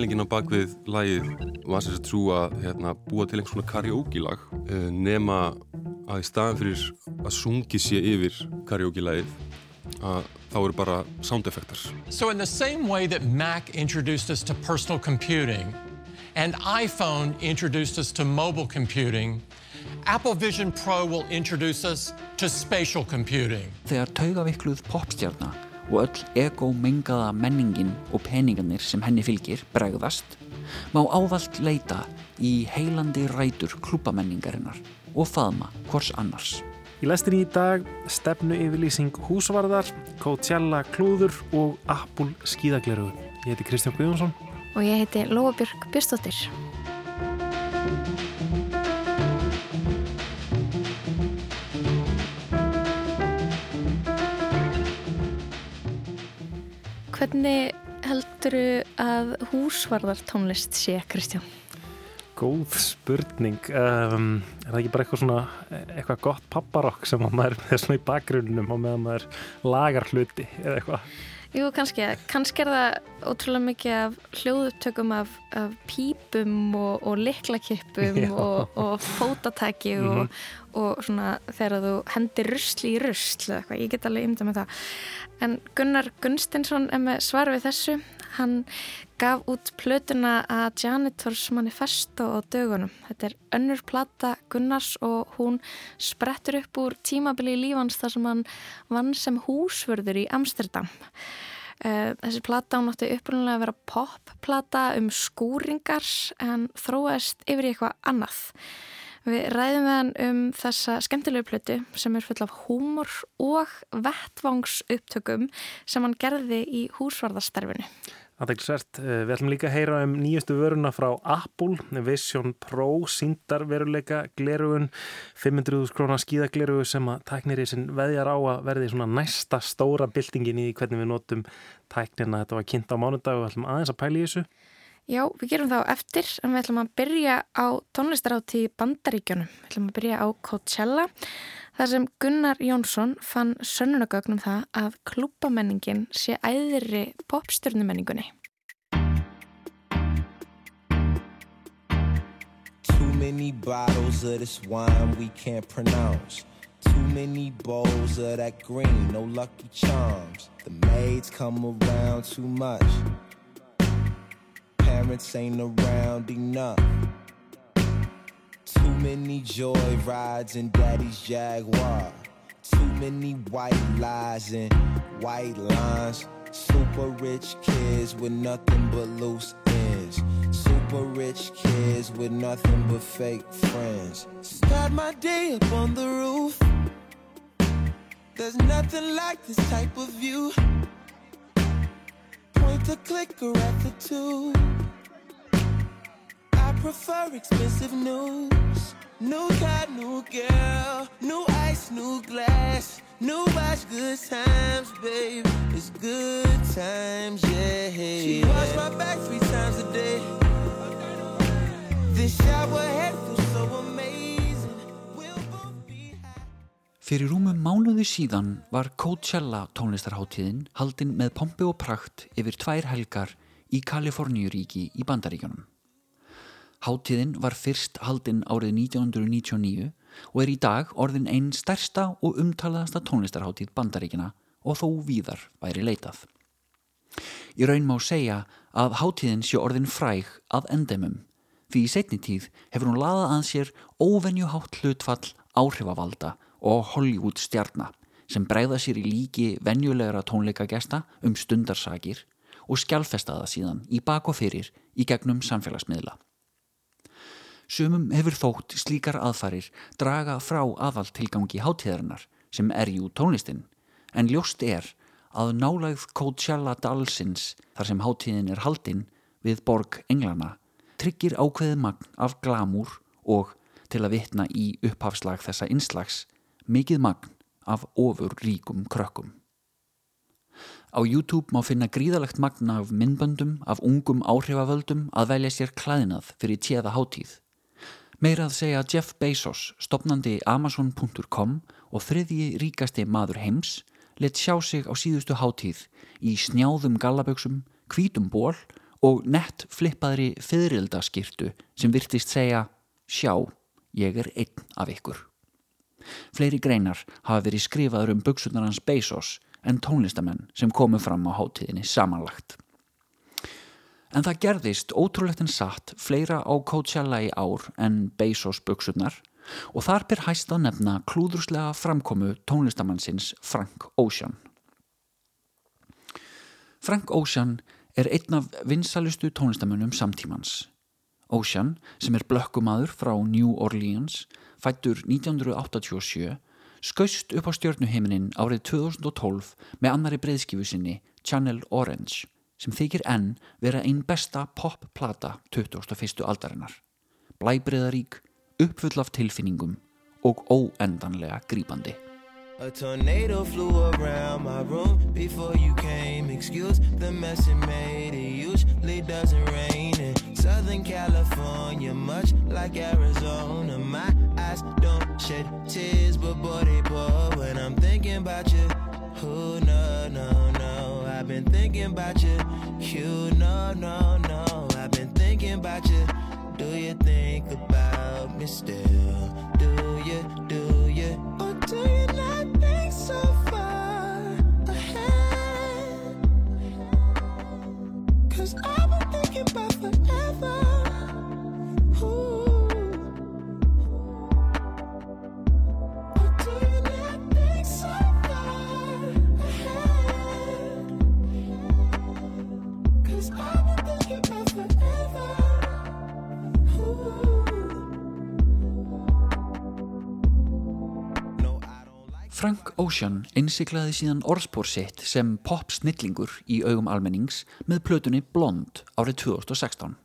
pælingin á bakvið lagið var sagt svo að hérna, búa til einhvers svona karaoke-lag uh, nema að í staðan fyrir að sungi sé yfir karaoke-lagið að þá eru bara sound effectors. So in the same way that Mac introduced us to personal computing and iPhone introduced us to mobile computing, Apple Vision Pro will introduce us to spatial computing. Þegar taugavikluð popstjarnar og öll ego-mengaða menningin og peningarnir sem henni fylgir bregðast, má ávallt leita í heilandi rætur klúpamenningarinnar og faðma hvors annars. Í lestin í dag stefnu yfirlýsing húsvarðar, Coachella klúður og Apple skíðagleruðu. Ég heiti Kristján Guðjónsson. Og ég heiti Lóabjörg Björnstóttir. Hvernig helduru að húsvarðartónlist sé, Kristján? Góð spurning. Um, er það ekki bara eitthvað svona, eitthvað gott papparokk sem maður er svona í bakgrunnum og meðan maður lagar hluti eða eitthvað? Jú, kannski. Kannski er það ótrúlega mikið af hljóðupptökum af, af pípum og, og liklakippum og, og fótatæki mm -hmm. og, og svona þegar þú hendir rusli í rusl eða eitthvað. Ég get alveg ymda með það. En Gunnar Gunstinsson er með svar við þessu. Hann gaf út plötuna að Janitors Manifesto á dögunum. Þetta er önnur plata Gunnars og hún sprettur upp úr tímabili lífans þar sem hann vann sem húsvörður í Amsterdam. Uh, þessi plata hún átti upprunnulega að vera popplata um skúringar en þróast yfir eitthvað annað. Við ræðum með hann um þessa skemmtilegu plötu sem er full af húmor og vettvangsuptökum sem hann gerði í húsvarðarstarfinu. Aðeinsvært, við ætlum líka að heyra um nýjustu vöruna frá Apple, Vision Pro, síndarveruleika glerugun, 500.000 krónar skíðaglerugu sem að tæknir í sinn veðjar á að verði svona næsta stóra byltingin í hvernig við notum tæknina. Þetta var kynnt á mánudag og við ætlum aðeins að pæli þessu. Já, við gerum það á eftir en við ætlum að byrja á tónlistarátti í Bandaríkjunum. Við ætlum að byrja á Coachella þar sem Gunnar Jónsson fann sönnunagögnum það að klúpamenningin sé æðri popstjörnumenningunni. Too many bottles of this wine we can't pronounce. Too many bowls of that green, no lucky charms. The maids come around too much. Parents ain't around enough. Too many joy rides in daddy's Jaguar. Too many white lies and white lines. Super rich kids with nothing but loose ends. Super rich kids with nothing but fake friends. Start my day up on the roof. There's nothing like this type of view. Point the clicker at the tube. Prefer expensive news. New car, new girl, new ice, new glass, new watch, good times, babe. It's good times, yeah. She wash my back three times a day. This shower head feels so amazing. We'll both be happy. Fyrir rúmum mánuði síðan var Coachella tónlistarháttíðin haldinn með pompi og prakt yfir tvær helgar í Kaliforníuríki í Bandaríkjónum. Háttíðin var fyrst haldinn árið 1999 og er í dag orðin einn stærsta og umtalaðasta tónlistarháttíð Bandaríkina og þó víðar væri leitað. Í raun má segja að háttíðin sé orðin fræg að endemum því í setni tíð hefur hún laðað að sér óvenjuhátt hlutfall áhrifavalda og Hollywood stjarnar sem bregða sér í líki venjulegra tónleikagesta um stundarsakir og skjálfestaða síðan í bak og fyrir í gegnum samfélagsmiðla. Sumum hefur þótt slíkar aðfarir draga frá aðaltilgangi hátíðarinnar sem er jú tónlistin en ljóst er að nálægð Coachella Dalsins þar sem hátíðin er haldinn við borg Englana tryggir ákveðið magn af glamúr og til að vitna í upphafslag þessa innslags mikið magn af ofur ríkum krökkum. Á YouTube má finna gríðalegt magn af myndböndum af ungum áhrifavöldum að velja sér klæðinað fyrir tjeða hátíð. Meira að segja Jeff Bezos, stopnandi Amazon.com og þriðji ríkasti maður heims, let sjá sig á síðustu hátíð í snjáðum gallaböksum, hvítum ból og nett flippaðri fyririldaskirtu sem virtist segja sjá, ég er einn af ykkur. Fleiri greinar hafa verið skrifaður um buksunar hans Bezos en tónlistamenn sem komu fram á hátíðinni samanlagt. En það gerðist ótrúlegt en satt fleira á Coachella í ár en Bezos buksunar og þar ber hæst að nefna klúðurslega framkomu tónlistamannsins Frank Ocean. Frank Ocean er einn af vinsalustu tónlistamönnum samtímans. Ocean, sem er blökkumadur frá New Orleans, fættur 1987, skaust upp á stjórnuheiminin árið 2012 með annari breyðskifu sinni Channel Orange, sem þykir enn vera einn besta pop-plata 21. aldarinnar. Blæbreyðarík, uppfull af tilfinningum og óendanlega grípandi. A tornado flew around my room before you came. Excuse the mess it made. It usually doesn't rain in Southern California, much like Arizona. My eyes don't shed tears, but boy, they pour when I'm thinking about you. Who, no, no, been thinking about you. You, no, no, no. I've been thinking about you. Do you think about me still? Do you, do you? Or do you not think so far ahead? Cause I've Ocean innsiklaði síðan orðspór sitt sem pop-snillingur í augum almennings með plötunni Blond árið 2016.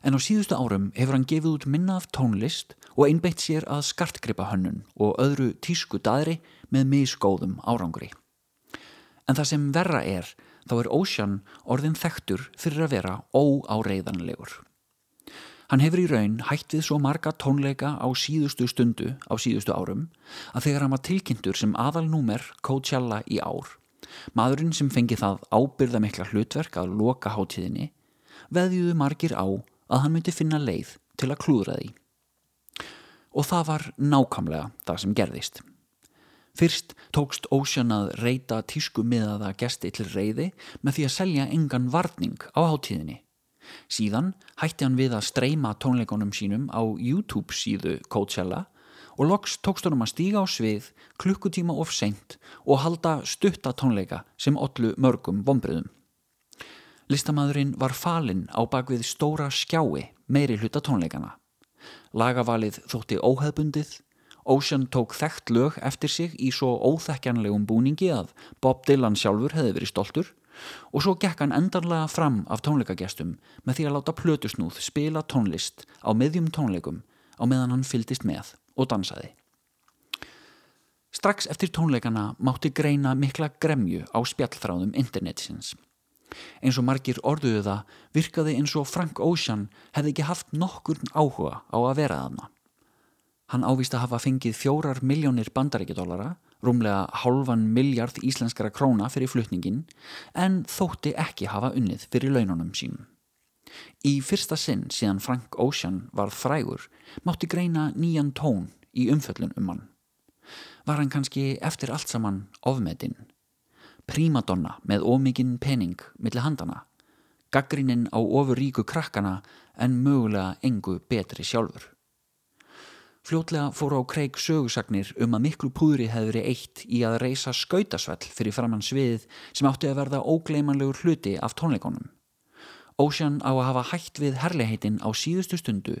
En á síðustu árum hefur hann gefið út minna af tónlist og einbeitt sér að skartgripa hönnun og öðru tísku daðri með misgóðum árangri. En það sem verra er, þá er Ocean orðin þekktur fyrir að vera óáreiðanlegur. Hann hefur í raun hætt við svo marga tónleika á síðustu stundu á síðustu árum að þegar hann var tilkynntur sem aðalnúmer Coachella í ár, maðurinn sem fengi það ábyrða mikla hlutverk að loka hátíðinni, veðjuðu margir á að hann myndi finna leið til að klúðra því. Og það var nákvæmlega það sem gerðist. Fyrst tókst Ocean að reyta tísku miðaða gesti til reyði með því að selja engan varning á hátíðinni. Síðan hætti hann við að streyma tónleikonum sínum á YouTube síðu Coachella og loks tókst hann um að stíga á svið klukkutíma of seint og halda stutta tónleika sem ollu mörgum bombriðum. Listamæðurinn var falinn á bakvið stóra skjái meiri hluta tónleikana. Lagavalið þótti óheðbundið, Ocean tók þekkt lög eftir sig í svo óþekkjanlegum búningi að Bob Dylan sjálfur hefði verið stoltur og svo gekk hann endanlega fram af tónleikagestum með því að láta plötusnúð spila tónlist á miðjum tónleikum á meðan hann fyldist með og dansaði. Strax eftir tónleikana mátti greina mikla gremju á spjallþráðum internetsins. Eins og margir orðuðu það virkaði eins og Frank Ocean hefði ekki haft nokkur áhuga á að vera þarna. Hann ávist að hafa fengið fjórar miljónir bandaríkjadólara, rúmlega hálfan miljard íslenskara króna fyrir flutningin, en þótti ekki hafa unnið fyrir laununum sínum. Í fyrsta sinn síðan Frank Ocean varð frægur mátti greina nýjan tón í umföllun um hann. Var hann kannski eftir allt saman ofmetinn? Prímadonna með ómikinn pening millir handana, gaggrinnin á ofur ríku krakkana en mögulega engu betri sjálfur. Fljótlega fóru á kreik sögusagnir um að miklu púðri hefði verið eitt í að reysa skautasvell fyrir framann sviðið sem átti að verða ógleimanlegur hluti af tónleikonum. Ocean á að hafa hætt við herleiheitin á síðustu stundu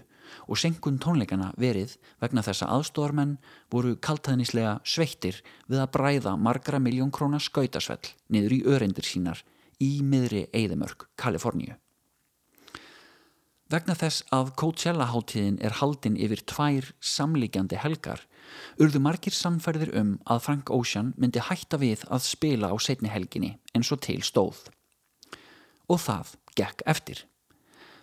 og senkun tónleikana verið vegna þess að aðstóðarmenn voru kaltæðnislega sveittir við að bræða margra miljón króna skautasvell niður í örendir sínar í miðri Eidamörk, Kaliforníu. Vegna þess að Coachella háttíðin er haldin yfir tvær samlíkjandi helgar urðu margir samferðir um að Frank Ocean myndi hætta við að spila á setni helginni eins og til stóð. Og það gekk eftir.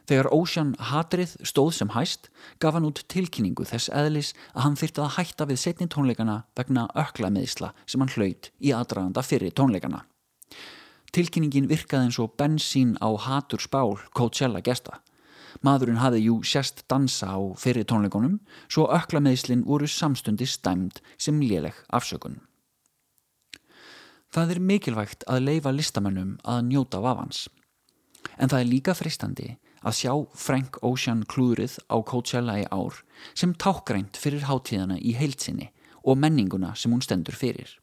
Þegar Ocean hatrið stóð sem hæst gaf hann út tilkynningu þess eðlis að hann þyrti að hætta við setni tónleikana vegna ökla meðisla sem hann hlaut í aðdraganda fyrir tónleikana. Tilkynningin virkaði eins og bensín á hatur spál Coachella gesta. Maðurinn hafði jú sérst dansa á fyrir tónleikonum svo ökla meðslinn voru samstundi stæmd sem léleg afsökun. Það er mikilvægt að leifa listamönnum að njóta vafans. En það er líka fristandi að sjá Frank Ocean klúrið á Coachella í ár sem tákgrænt fyrir hátíðana í heilsinni og menninguna sem hún stendur fyrir.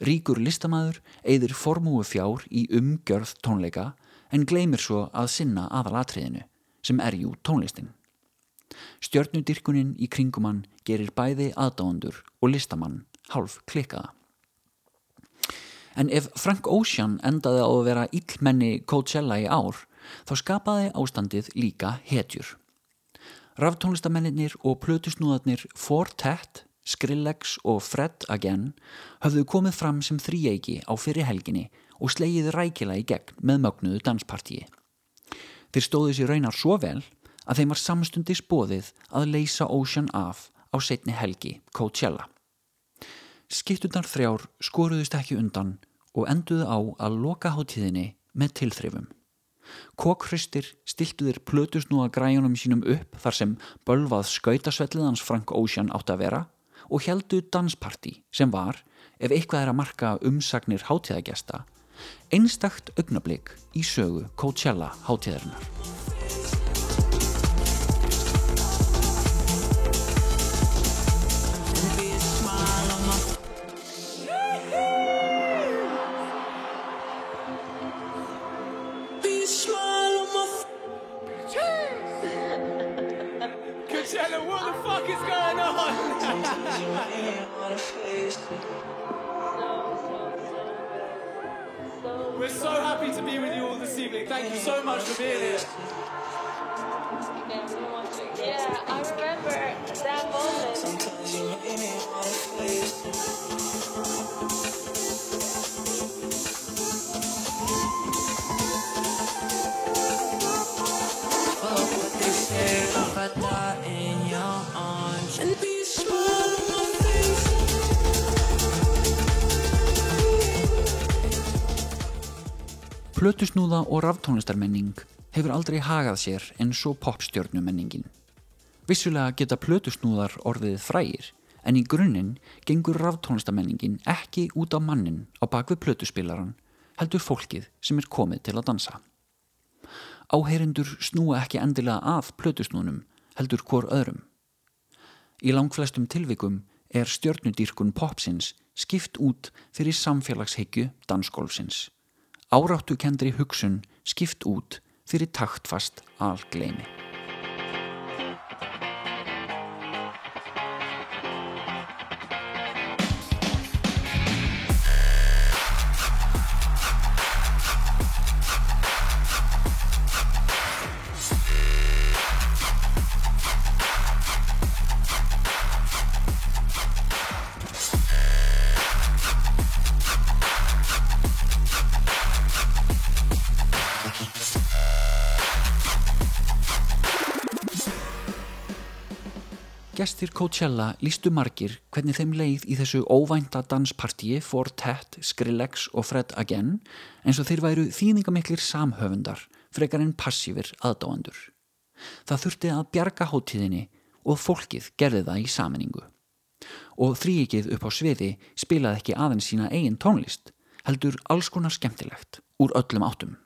Ríkur listamæður eigður formúi fjár í umgjörð tónleika en gleymir svo að sinna aðalatriðinu sem er jú tónlistin. Stjörnudirkunin í kringumann gerir bæði aðdáðundur og listamann hálf klikkaða. En ef Frank Ocean endaði á að vera illmenni Coachella í ár þá skapaði ástandið líka hetjur. Raftónlistamennir og plötusnúðarnir Fortet Skrillex og Fred Again höfðu komið fram sem þrýjeiki á fyrir helginni og slegið rækila í gegn með mögnuðu danspartíi. Þeir stóðu sér raunar svo vel að þeim var samstundis bóðið að leysa Ocean af á setni helgi Coachella. Skiptunar þrjár skoruðust ekki undan og enduðu á að loka hátíðinni með tilþrifum. Kókristir stiltuðir plötusnúa græjunum sínum upp þar sem bölvað skautasvelliðans Frank Ocean átt að vera og heldu dansparti sem var, ef eitthvað er að marka umsagnir hátíðagesta, einstakt augnablík í sögu Coachella hátíðarinnar. Plötusnúða og raftónlistarmenning hefur aldrei hagað sér en svo popstjörnumenningin. Vissulega geta plötusnúðar orðið frægir en í grunninn gengur raftónlistarmenningin ekki út á mannin á bakvið plötuspilaran heldur fólkið sem er komið til að dansa. Áheyrindur snúa ekki endilega að plötusnúnum heldur hvort öðrum. Í langflestum tilvikum er stjörnudýrkun popsins skipt út fyrir samfélagsheikju dansgólfsins áráttu kendri hugsun skipt út fyrir taktfast algleimi. Gestir Coachella lístu margir hvernig þeim leið í þessu óvænta danspartíi for Tet, Skrillex og Fred Again eins og þeir væru þýningamiklir samhöfundar frekar en passífir aðdáandur. Það þurfti að bjarga hóttíðinni og fólkið gerði það í saminningu. Og þrýikið upp á sviði spilaði ekki aðeins sína eigin tónlist, heldur alls konar skemmtilegt úr öllum áttum.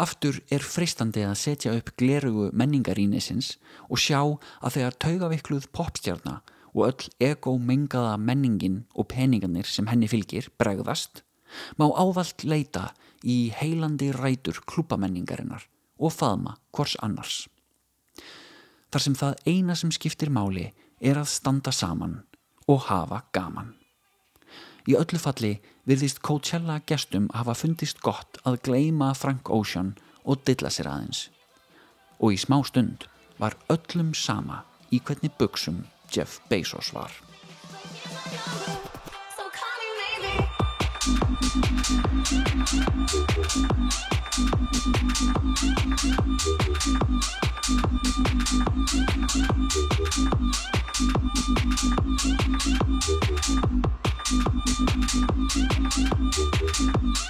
Aftur er freistandi að setja upp glerugu menningarýnisins og sjá að þegar taugavikluð popstjarnar og öll ego-mengaða menningin og peningarnir sem henni fylgir bregðast, má ávalt leita í heilandi rætur klúpamenningarinnar og faðma hvors annars. Þar sem það eina sem skiptir máli er að standa saman og hafa gaman. Í öllu falli virðist Coachella gestum hafa fundist gott að gleima Frank Ocean og dilla sér aðeins. Og í smá stund var öllum sama í hvernig buksum Jeff Bezos var. Thank you. Thank you.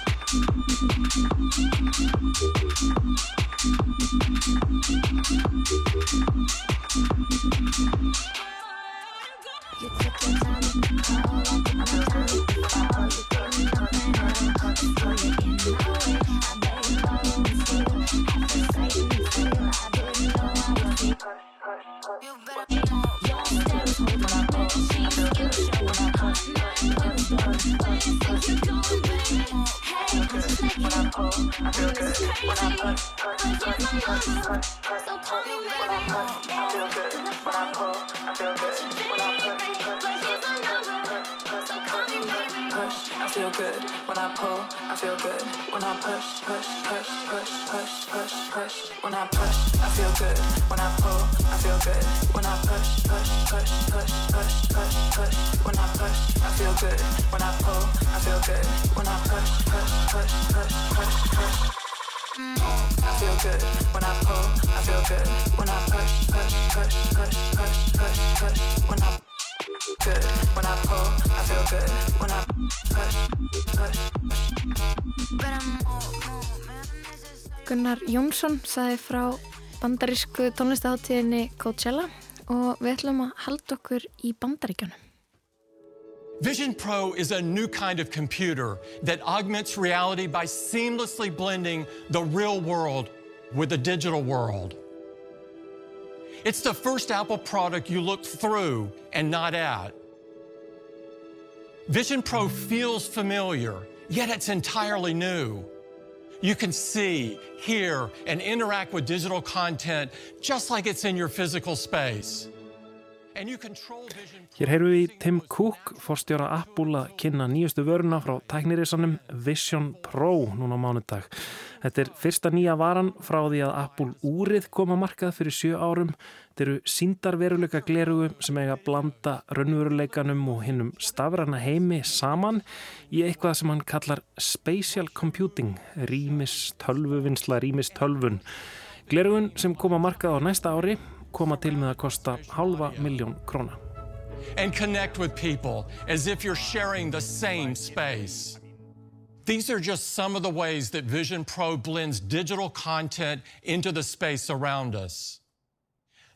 Feel good. When I push, push, push, push, push, push, push. When I push, I feel good. When I pull, I feel good. When I push, push, push, push, push, push, push. When I push, I feel good. When I pull, I feel good. When I push, push, push, push, push, push. I feel good when I pull. I feel good when I push, push, push, push, push, push, push. When I good when I pull. I feel good when I push, push, Gunnar Jónsson saði frá bandarísku tónlistaháttíðinni Coachella og við ætlum að halda okkur í bandaríkjunum. Vision Pro is a new kind of computer that augments reality by seamlessly blending the real world with the digital world. It's the first Apple product you look through and not at. Vision Pro feels familiar, yet it's entirely new. You can see, hear, and interact with digital content just like it's in your physical space. Hér heyrðu við í Tim Cook, forstjóra Apple að kynna nýjustu vöruna frá tæknirísanum Vision Pro núna á mánudag. Þetta er fyrsta nýja varan frá því að Apple úrið koma markað fyrir sjö árum. Þetta eru síndarveruleika glerugu sem eiga að blanda raunveruleikanum og hinnum stafrana heimi saman í eitthvað sem hann kallar Spatial Computing, rýmis tölvuvinnsla, rýmis tölvun. Glerugun sem koma markað á næsta ári koma til með að kosta halva miljón króna. and connect with people as if you're sharing the same space. These are just some of the ways that Vision Pro blends digital content into the space around us.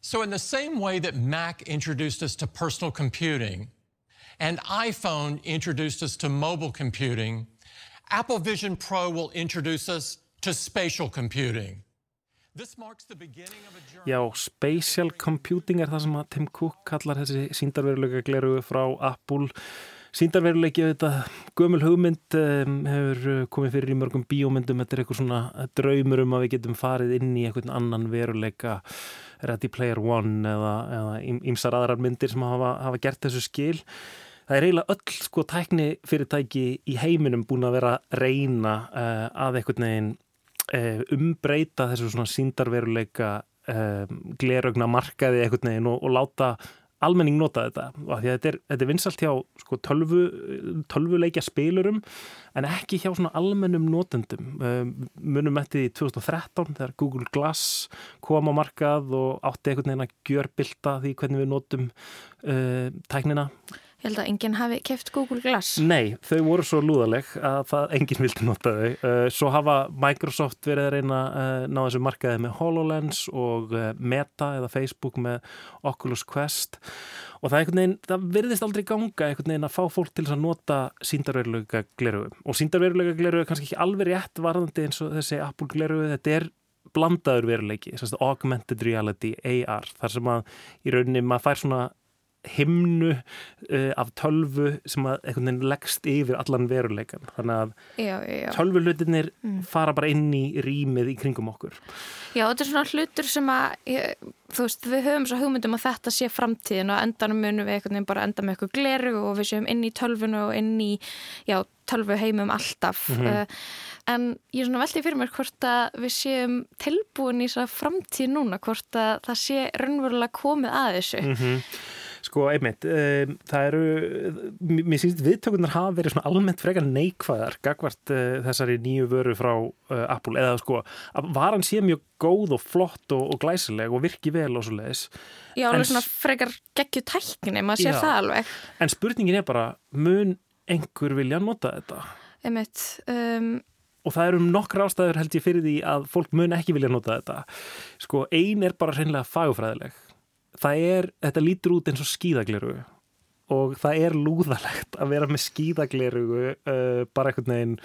So, in the same way that Mac introduced us to personal computing and iPhone introduced us to mobile computing, Apple Vision Pro will introduce us to spatial computing. Já, Spatial Computing er það sem að Tim Cook kallar þessi síndarveruleika glerugu frá Apple. Síndarveruleiki, þetta gömul hugmynd hefur uh, komið fyrir í mörgum bíómyndum. Þetta er eitthvað svona draumur um að við getum farið inn í eitthvað annan veruleika, Ready Player One eða, eða ýmsar aðrar myndir sem hafa, hafa gert þessu skil. Það er eiginlega öll sko tækni fyrirtæki í heiminum búin að vera reyna uh, að einhvern veginn uh, umbreyta þessu svona síndarveruleika um, glerögna markaði einhvern veginn og, og láta almenning nota þetta. Þetta er, þetta er vinsalt hjá sko, tölvu, tölvuleikja spilurum en ekki hjá almennum notendum. Um, munum eftir í 2013 þegar Google Glass kom á markað og átti einhvern veginn að gjörbylta því hvernig við notum uh, tæknina Ég held að enginn hafi keft Google Glass. Nei, þau voru svo lúðaleg að það enginn vildi nota þau. Uh, Svo hafa Microsoft verið að reyna að ná þessu markaði með HoloLens og uh, Meta eða Facebook með Oculus Quest og það, veginn, það virðist aldrei ganga að fá fólk til að nota síndarverulega glerugu og síndarverulega glerugu er kannski ekki alveg rétt varðandi eins og þessi Apple glerugu, þetta er blandaður veruleiki, augmented reality, AR, þar sem að í rauninni maður fær svona himnu uh, af tölvu sem að einhvern veginn leggst yfir allan veruleikan þannig að tölvulutinir fara bara inn í rýmið í kringum okkur. Já, þetta er svona hlutur sem að, ég, þú veist, við höfum svo hugmyndum að þetta sé framtíðin og endanum munum við einhvern veginn bara enda með eitthvað gleru og við séum inn í tölvunu og inn í, já, tölvu heimum alltaf. Mm en ég er svona veltið fyrir mér hvort að við séum tilbúin í þess að framtíð núna, hvort að það sé raunverulega komið að þessu. Sko, einmitt, um, það eru, mér sýnst viðtökunar hafa verið svona almennt frekar neikvæðar gagvart uh, þessari nýju vöru frá uh, Apple, eða sko, varan sé mjög góð og flott og, og glæsileg og virki vel og svo leiðis. Já, alveg svona frekar geggju tækni, maður sér það alveg. En spurningin er bara, mun einhver vilja nota þetta? Einmitt, um, og það eru um nokkra ástæður held ég fyrir því að fólk mun ekki vilja nota þetta sko, ein er bara hreinlega fagufræðileg það er, þetta lítur út eins og skíðagleru og það er lúðalegt að vera með skíðagleru uh, bara einhvern veginn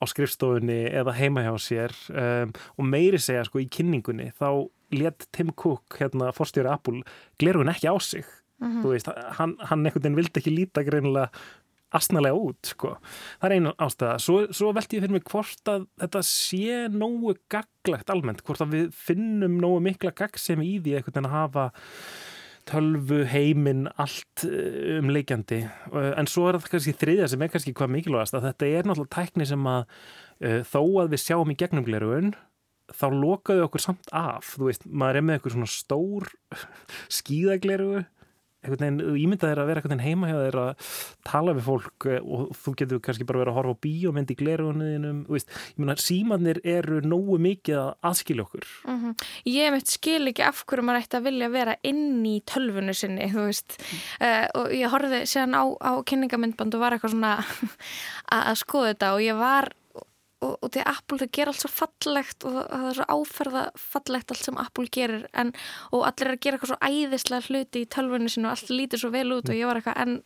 á skrifstofunni eða heima hjá sér. Um, og meiri segja sko í kynningunni þá let Tim Cook, hérna forstjóri Apple, glerugun ekki á sig. Þú veist, hann, hann einhvern veginn vildi ekki líta greinilega asnalega út, sko. Það er einu ástæða. Svo, svo veldi ég fyrir mig hvort að þetta sé nógu gaglegt almennt, hvort að við finnum nógu mikla gagg sem í því einhvern veginn að hafa tölvu heiminn allt eh, um leikjandi en svo er það kannski þriðja sem er kannski hvað mikilvægast að þetta er náttúrulega tækni sem að uh, þó að við sjáum í gegnum glerugun þá lokaðu okkur samt af þú veist, maður er með eitthvað svona stór þú ímyndað er að vera heima hjá þér að tala við fólk eh, og þú getur kannski bara verið að horfa á bíómynd í glerugunniðinum, símannir eru nógu mikið að aðskilja okkur. Mhm. Ég mitt skil ekki af hverju maður ætti að vilja vera inn í tölvunu sinni, uh, og ég horfði síðan á, á kynningamindband og var eitthvað svona að skoða þetta og ég var og, og því Apple þau gera allt svo fallegt og það er svo áferða fallegt allt sem Apple gerir en, og allir er að gera eitthvað svo æðislega hluti í tölvunu sinu og allt lítur svo vel út og ég var eitthvað en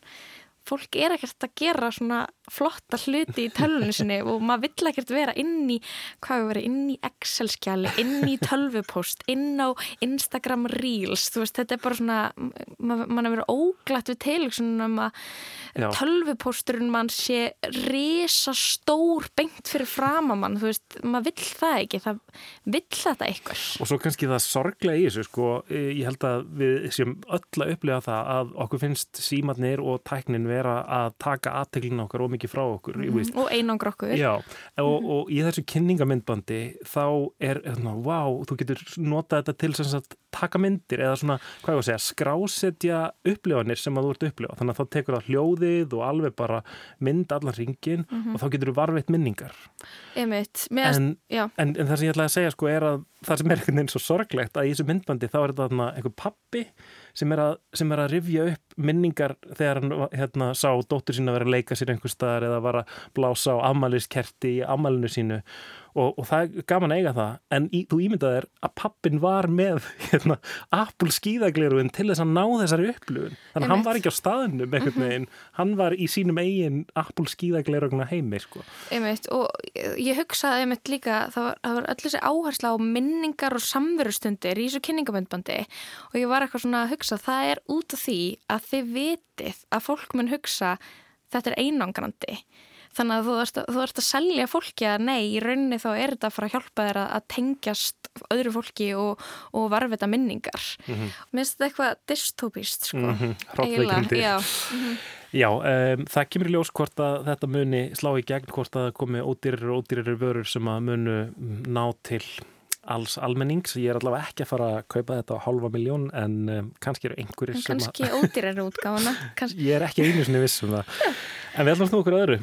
fólk er ekkert að gera svona flotta hluti í tölvunni sinni og maður vill ekkert vera inn í hvað við verið, inn í Excel-skjali inn í tölvupost, inn á Instagram Reels, þú veist, þetta er bara svona ma- mann er verið óglætt við tilöksunum að Já. tölvuposturinn mann sé risa stór beint fyrir framamann, þú veist, maður vill það ekki, það vill þetta eitthvað Og svo kannski það sorglega í þessu sko, ég held að við séum öll að upplifa það að okkur finnst símatnir og tæknin vera að taka aðteglina okkar og mikið frá okkur mm -hmm. og einangra okkur. Já, og, og í þessu kynningamindbandi þá er, svona, wow, þú getur notað þetta til sem sagt taka myndir eða svona, hvað ég var að segja, skrásetja upplifanir sem að þú ert að upplifa. Þannig að þá tekur það hljóðið og alveg bara mynd allan ringin og þá getur þú varveitt minningar. Einmitt, en, en, en það sem ég ætlaði að segja sko er að það sem er einhvern veginn svo sorglegt að í þessu myndbandi þá er þetta þarna einhver pappi sem er að, sem er að rifja upp minningar þegar hann hérna, sá dóttur sína vera að leika sér einhver staðar eða var að blása á afmæliskerti í afmælinu sínu og, og það er gaman að eiga það en í, þú ímyndað er að pappin var með hérna, Apple skíðagleruðin til þess að ná þessari upplifun. Þannig að hann var ekki á staðnum einhvern veginn. Hann var í sínum eigin Apple skíðaglerugna heimi sko. einmitt og ég hugsaði einmitt líka það var, það var öll þessi áhersla á minningar og samverustundir í þessu kynningamöndbandi og ég var eitthvað svona að hugsa það er út af því að þið vitið að fólk mun hugsa þetta er einangrandi þannig að þú ert að, þú ert að selja fólki að nei, í rauninni þá er þetta að fara að hjálpa þér að, að tengjast öðru fólki og, og varfita minningar Mhm. mér finnst þetta eitthvað dystopist sko, hrollvekjandi. já, Já, um, það kemur í ljós hvort að þetta muni slá í gegn hvort að komi ódýrir og ódýrir vörur sem að munu ná til alls almennings. Ég er allavega ekki að fara að kaupa þetta á halva miljón en um, kannski eru einhverjir en sem kannski ódýrar að... Ég er ekki einu sinni viss um það. En við ætlum snú okkur að öðru.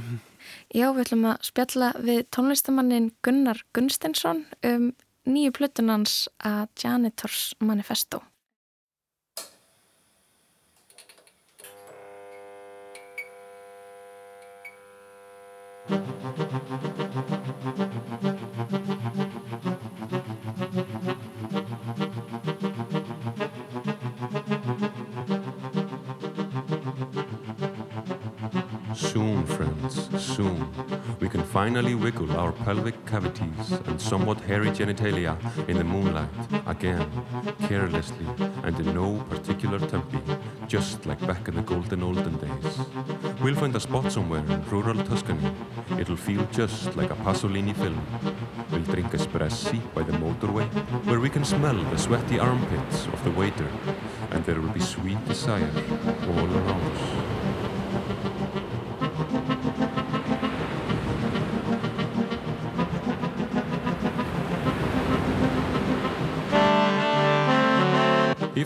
Já, við ætlum að spjalla við tónlistamannin Gunnar Gunnsteinsson um nýju plötunans að Janitors Manifesto. Soon, we can finally wiggle our pelvic cavities and somewhat hairy genitalia in the moonlight again, carelessly and in no particular tempi, just like back in the golden olden days. We'll find a spot somewhere in rural Tuscany. It'll feel just like a Pasolini film. We'll drink espressi by the motorway, where we can smell the sweaty armpits of the waiter, and there will be sweet desire all around us.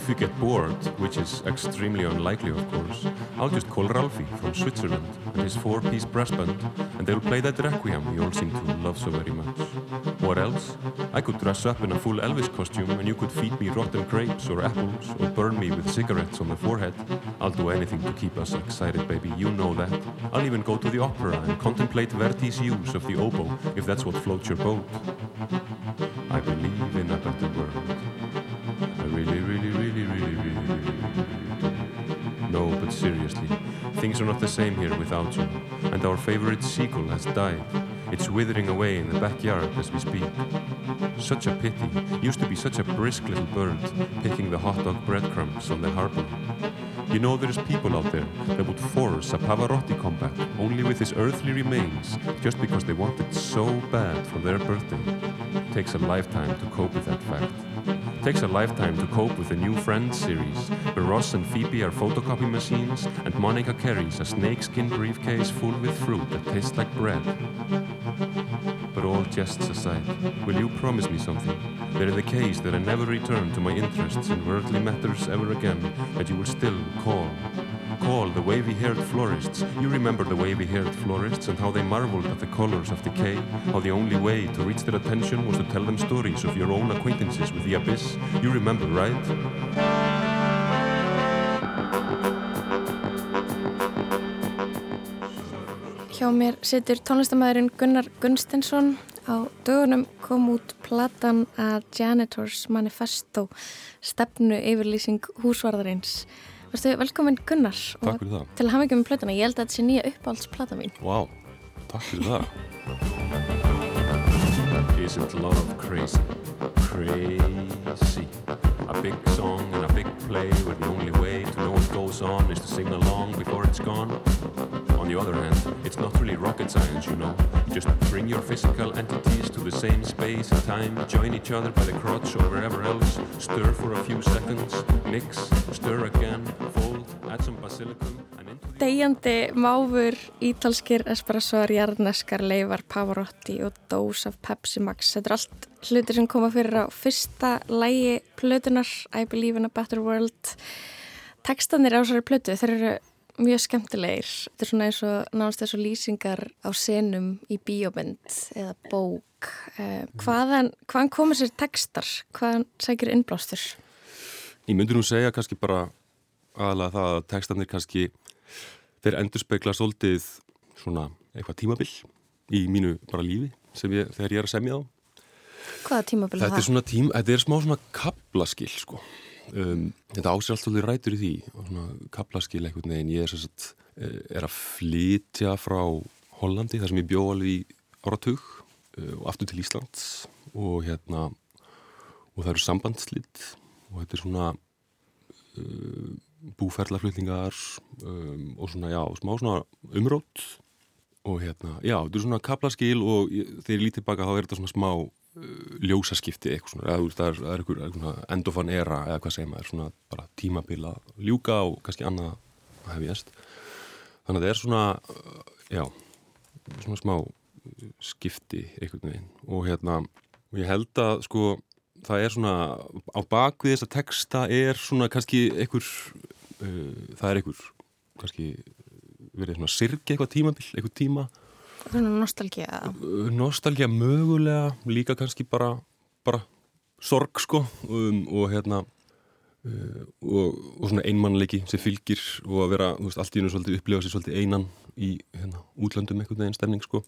If we get bored, which is extremely unlikely of course, I'll just call Ralphie from Switzerland and his four-piece brass band and they'll play that requiem we all seem to love so very much. What else? I could dress up in a full Elvis costume and you could feed me rotten grapes or apples or burn me with cigarettes on the forehead. I'll do anything to keep us excited, baby, you know that. I'll even go to the opera and contemplate Verdi's use of the oboe if that's what floats your boat. I believe in a better world. Really, really, really, really, really. No, but seriously, things are not the same here without you. And our favorite seagull has died. It's withering away in the backyard as we speak. Such a pity. Used to be such a brisk little bird, picking the hot dog breadcrumbs on the harbor. You know there's people out there that would force a Pavarotti comeback only with his earthly remains just because they want it so bad for their birthday. It Takes a lifetime to cope with that fact. Takes a lifetime to cope with the new Friends series, where Ross and Phoebe are photocopy machines and Monica carries a snakeskin briefcase full with fruit that tastes like bread. But all jests aside, will you promise me something? That in the case that I never return to my interests in worldly matters ever again, that you will still call. Call the wavy-haired florists. You remember the wavy-haired florists and how they marveled at the colors of decay, how the only way to reach their attention was to tell them stories of your own acquaintances with the abyss. You remember, right? Hjá mér situr tónlistamæðurinn Gunnar Gunstensson. Á dögunum kom út platan að Janitors Manifesto stefnu yfirlýsing húsvarðarins. Varstu velkominn Gunnar Takk fyrir það. til að hafa ekki með plötuna. Ég held að þetta sé nýja uppáhaldsplata mín. Vá, takk fyrir það. Isn't love crazy? Crazy. A big song and a big play where the only way to know what goes on is to sing along before it's gone. On the other hand, it's not really rocket science, you know. Just bring your physical entities to the same space and time, join each other by the crotch or wherever else, stir for a few seconds, mix, stir again, fold, add some basilicum, and into the... Degjandi máfur, ítalskir espressor, jarneskar, leifar, pavarotti og dós af Pepsi Max. Þetta er allt hlutir sem koma fyrir á fyrsta lægi plötunar I Believe in a Better World. Tekstanir á þessari plötu, þeir eru mjög skemmtilegir. Þetta er svona eins og náðast þessu lýsingar á senum í bíómynd eða bók. Eh, hvaðan, hvaðan komur sér tekstar? Hvaðan sækir innblástur? Ég myndi nú segja kannski bara aðalega það að textarnir kannski þeir endur spekla svolítið svona eitthvað tímabill í mínu bara lífi sem ég, þegar ég er að semja á. Hvaða tímabil er Þetta er það? svona tím, þetta er smá svona kaplaskil sko. Um, þetta ásér allt svolítið rætur í því kaplaskil einhvern veginn. Ég er, sagt, eh, er að flytja frá Hollandi þar sem ég bjó alveg í áratug uh, og aftur til Íslands og hérna og það eru sambandslitt og þetta er svona uh, búferlaflutningar um, og svona, já, smá svona umrótt og hérna, já, þetta er svona kaplaskil og ég, þegar ég lít tilbaka þá er þetta svona smá ljósaskipti eitthvað svona, eða það er, eitthvað, endofan era eða hvað segir maður, svona bara tímabila ljúka og kannski annað að hefjast. Þannig að það er svona uh, já, svona smá skipti einhvern veginn. Og hérna, og ég held að sko það er svona á bakvið þessa texta er svona kannski einhver uh, það er einhver kannski verið svona sirki eitthvað tímabil, eitthvað tíma Uh, nostalgía mögulega líka kannski bara, bara sorg sko um, og hérna uh, og, og svona einmannleiki sem fylgir og að vera, þú veist, allt í hennu svolítið upplifa sér svolítið einan í hérna, útlöndum einhvern veginn stemning sko.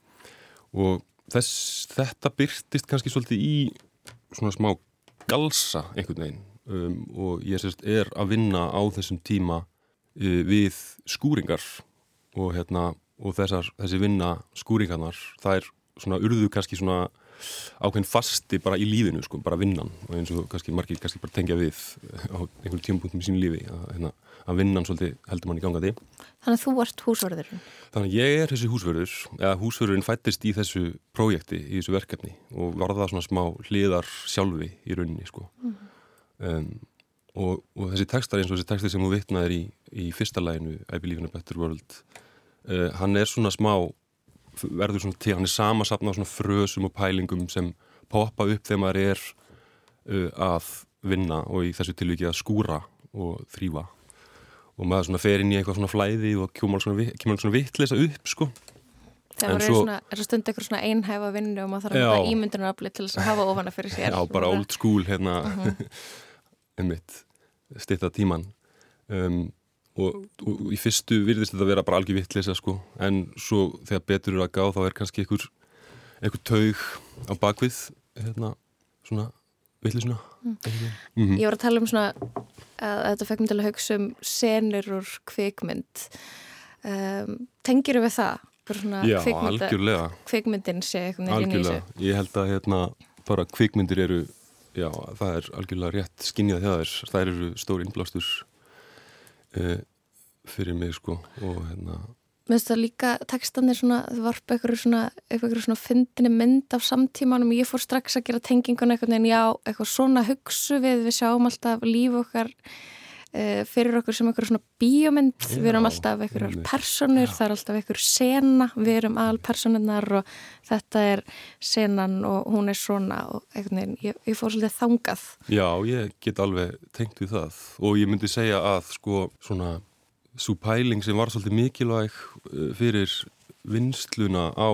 Og þess, þetta byrtist kannski svolítið í svona smá galsa einhvern veginn um, og ég sérst er að vinna á þessum tíma uh, við skúringar og hérna og þessar, þessi vinna skúringarnar það er svona urðu kannski svona ákveðin fasti bara í lífinu sko, bara vinnan og eins og kannski margir kannski bara tengja við á einhverjum tímapunktum í sínu lífi að, hérna, að vinnan svolítið heldur mann í gangandi Þannig að þú ert húsvarðurinn. Þannig að ég er þessi húsvörður, eða húsvörðurinn fættist í þessu prójekti, í þessu verkefni og var það svona smá hliðar sjálfi í rauninni sko. Um, og, og þessi textar eins og þessi texti sem þú vitnaðir í, í fyrsta læginu, I Believe in a Better World, uh, hann er svona smá, verður svona til, hann er samasapnað svona frösum og pælingum sem poppa upp þegar maður er uh, að vinna og í þessu tilviki að skúra og þrýfa og maður svona fer inn í eitthvað svona flæði og kemur svona, kemur svona vittlisa upp sko. Var svo- svona, er það stund eitthvað svona einhæfa vinnu og maður þarf að Já. hafa ímyndunarafli til þess að hafa ofana fyrir sér. Já, bara old school hérna. Einmitt, stitta tíman um, og, og í fyrstu virðist þetta vera bara algjör vittlisa sko, en svo þegar betur eru að gá þá er kannski einhver, einhver taug á bakvið hérna, svona vittlisuna Ég var að tala um svona að, að þetta fekk mér til að hugsa um senur úr kvikmynd. Um, tengiru við það? Já, algjörlega. Kvikmyndin sé í Algjörlega, ég held að hérna bara kvikmyndir eru já, það er algjörlega rétt skinnjað hjá þær þær eru stór innblástur uh, fyrir mig sko og hérna Mér finnst það líka textanir svona, þau varpa eitthvað svona, eitthvað svona fyndinni mynd af samtímanum. Ég fór strax að gera tengingun eitthvað en já, eitthvað svona hugsu við, við sjáum alltaf líf okkar uh, fyrir okkur sem eitthvað svona bíómynd. Já, við erum alltaf eitthvað personur, það er alltaf eitthvað sena, við erum aðal personunar og þetta er senan og hún er svona og eitthvað, ég, ég fór svolítið þangað. Já, ég get alveg tengt við það og ég myndi segja að sko svona svo pæling sem var svolítið mikilvæg uh, fyrir vinsluna á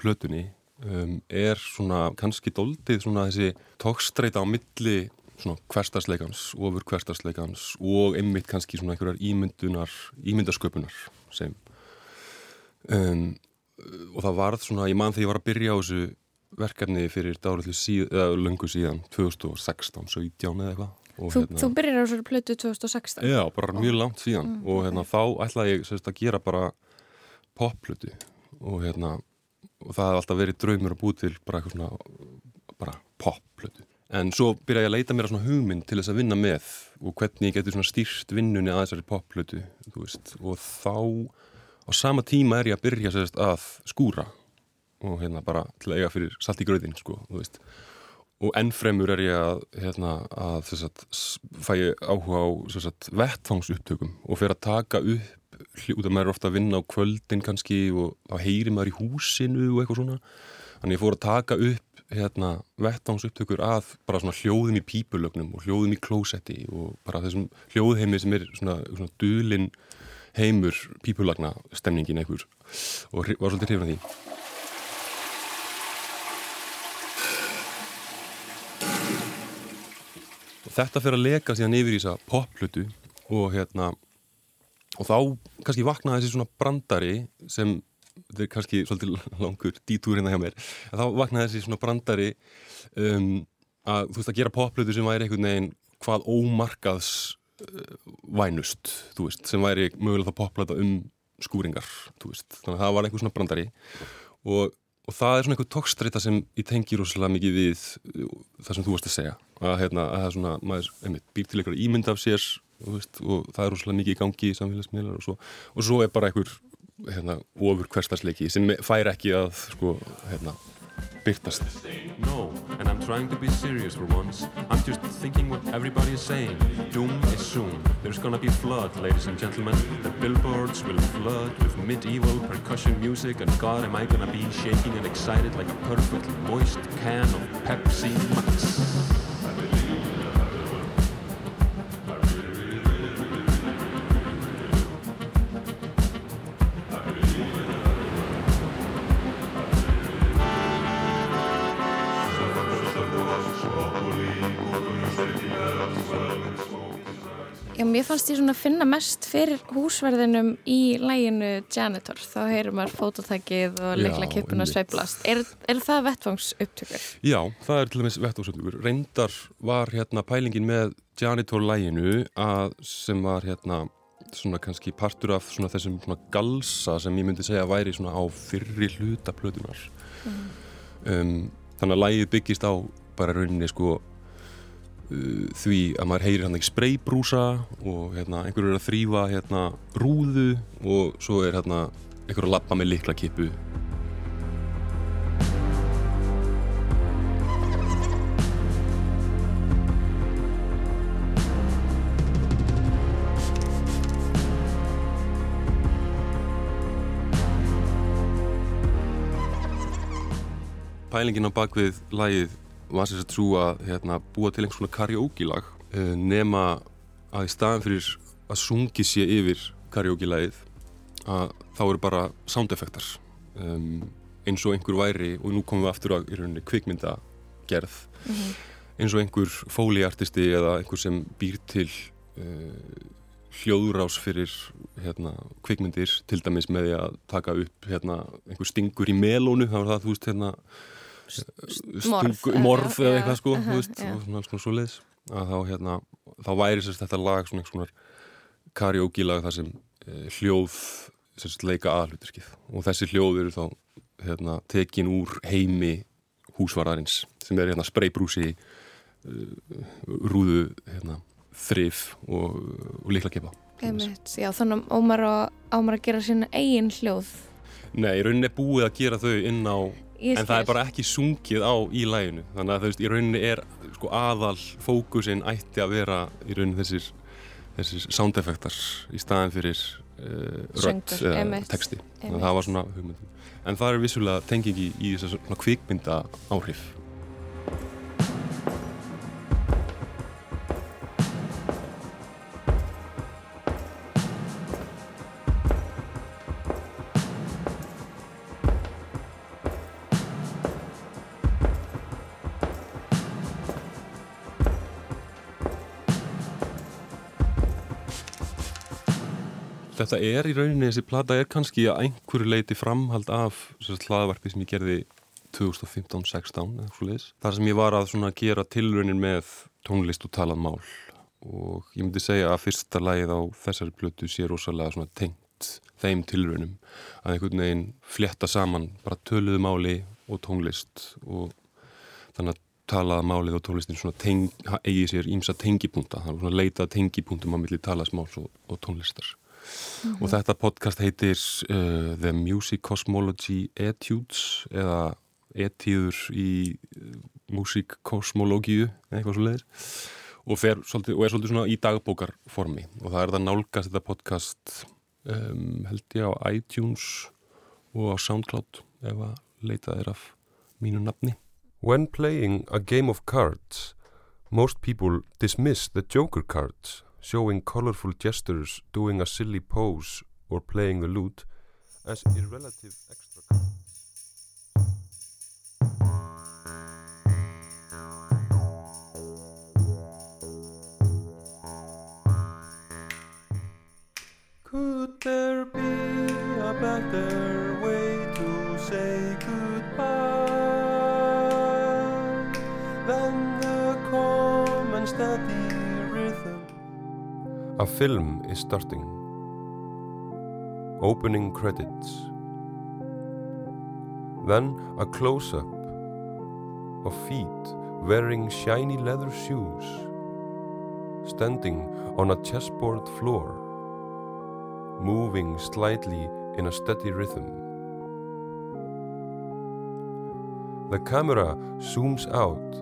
plötunni um, er svona kannski doldið svona þessi tókstreita á milli svona hverstarsleikans, ofur hverstarsleikans og einmitt kannski svona einhverjar ímyndunar, ímyndasköpunar sem um, og það varð svona, ég man þegar ég var að byrja á þessu verkefni fyrir dárallu síð, löngu síðan 2016, 17 eða eitthvað Þú, þú byrjar á þessari plötu 2016. Já, bara mjög langt síðan. Og hérna þá ætlaði ég sérst, að gera bara popplötu. Og hérna og það hafði alltaf verið draumur að búi til bara eitthvað svona bara popplötu. En svo byrjaði ég að leita mér að svona hugmynd til þess að vinna með og hvernig ég svona stýrt vinnunni að þessari popplötu og þá á sama tíma er ég að byrja sérst, að skúra. Og hérna bara til að eiga fyrir salt í gröðin sko, þú veist og ennfremur er ég að, hérna, að sagt, fæ ég áhuga á sagt, vettfangsupptökum og fer að taka upp, út af maður er ofta að vinna á kvöldin kannski og þá heyri maður í húsinu og eitthvað svona. Þannig ég fór að taka upp hérna, vettfangsupptökur að bara svona hljóðum í pípulögnum og hljóðum í klósetti og bara þessum hljóðheimi sem er svona, svona dulin heimur pípulagna stemningin einhver. Og var svolítið hrifin af því þetta fyrir að leka síðan yfir í þessa popplötu og hérna og þá kannski vaknaði þessi svona brandari sem, þetta er kannski svolítið langur dítúr hérna hjá mér þá vaknaði þessi svona brandari um, að þú veist að gera popplötu sem væri einhvern veginn hvað ómarkaðs uh, vænust, þú veist, sem væri mögulega þá popplöta um skúringar, þú veist, þannig að það var einhver svona brandari og og það er svona einhver tókstreita sem ég tengi rosalega mikið við uh, það sem þú varst að segja að, hérna, að það er svona, maður einmitt, býr til einhverja ímynd af sér veist, og það er rosalega mikið í gangi í samfélagsmiðlar og svo, og svo er bara einhver hérna, ofur hverstarsleiki sem fær ekki að sko, hérna, byrtast No, and I'm trying to be serious for once. I'm just thinking what everybody is saying. Doom is soon. There's gonna be flood, ladies and gentlemen. The billboards will flood with medieval percussion music, and God, am I gonna be shaking and excited like a perfectly moist can of Pepsi Max. Já, mér fannst ég svona finna mest fyrir húsverðinum í læginu Janitor. Þá heyrir maður fótotækið og leikla kippuna einmitt. sveiflast. Er, er það vettfangsupptökur? Já, það er til dæmis vettósöfnugur. Reyndar var hérna pælingin með Janitor-læginu að sem var hérna svona kannski partur af svona þessum svona galsa sem ég myndi segja væri svona á fyrri hluta plötunar. Um, þannig að lægið byggist á bara rauninni sko því að maður heyrir hann ekki spraybrúsa og hérna einhverju er að þrýfa hérna rúðu og svo er hérna einhverju að lappa með likla kippu. Pælingin á bakvið lagið var sér að trú að hérna, búa til einhvers svona karaoke-lag uh, nema að í staðan fyrir að sungi sé yfir karaoke-lagið að þá eru bara soundeffektar um, eins og einhver væri og nú komum við aftur á í rauninni kvikmyndagerð eins og einhver fóliartisti eða einhver sem býr til uh, hljóðurás fyrir hérna, kvikmyndir til dæmis með því að taka upp hérna, einhver stingur í melónu það var það, þú veist, hérna Stungu, eða- eitthvað sko, þú veist, já. og svona alls konar svoleiðis. Að þá, hérna, þá væri sérst þetta lag svona einhvers konar karaoke-lag þar sem e, hljóð sérst leika aðhluturskið og þessi hljóð eru þá hérna, tekin úr heimi húsvararins sem er hérna spraybrúsi uh, rúðu hérna, þrif og, og líkla Einmitt, já, þannig að Ámar að gera sína eigin hljóð. Nei, rauninni er búið að gera þau inn á Ég en það er bara ekki sungið á í læginu þannig að þú veist, í rauninni er sko, aðal fókusin ætti að vera í rauninni þessir, þessir sound effektar í staðin fyrir uh, rödd Söngur, eða texti. Þannig að það var svona hugmyndin. En það er vissulega tengingi í þessar svona kvikmynda áhrif Þetta er í rauninni, þessi plata er kannski að einhverju leiti framhald af hlaðvarpi sem ég gerði 2015-16 eða svo leiðis. Þar sem ég var að gera tilraunin með tónlist og talað mál. Og ég myndi segja að fyrsta lagið á þessari plötu sé rosalega tengt þeim tilraunum. Að einhvern veginn flétta saman bara töluðu máli og tónlist og þannig að talaða málið og tónlistin teng, eigi sér ímsa tengipunta, þannig að leita tengipuntum á milli talaðsmáls og, og tónlistar og þetta podcast heitir uh, The Music Cosmology Etudes eða etíður í uh, músikkosmológíu eitthvað svo leiðir og, fer, svolítið, og er svolítið svona í dagbókarformi. Og það er það nálgast þetta podcast um, held ég á iTunes og á Soundcloud ef að leita þér af mínu nafni. When playing a game of cards most people dismiss the joker cards showing colorful gestures, doing a silly pose or playing the lute as irrelative extra. Could there be a better A film is starting. Opening credits. Then a close up of feet wearing shiny leather shoes, standing on a chessboard floor moving slightly in a steady rhythm. The camera zooms out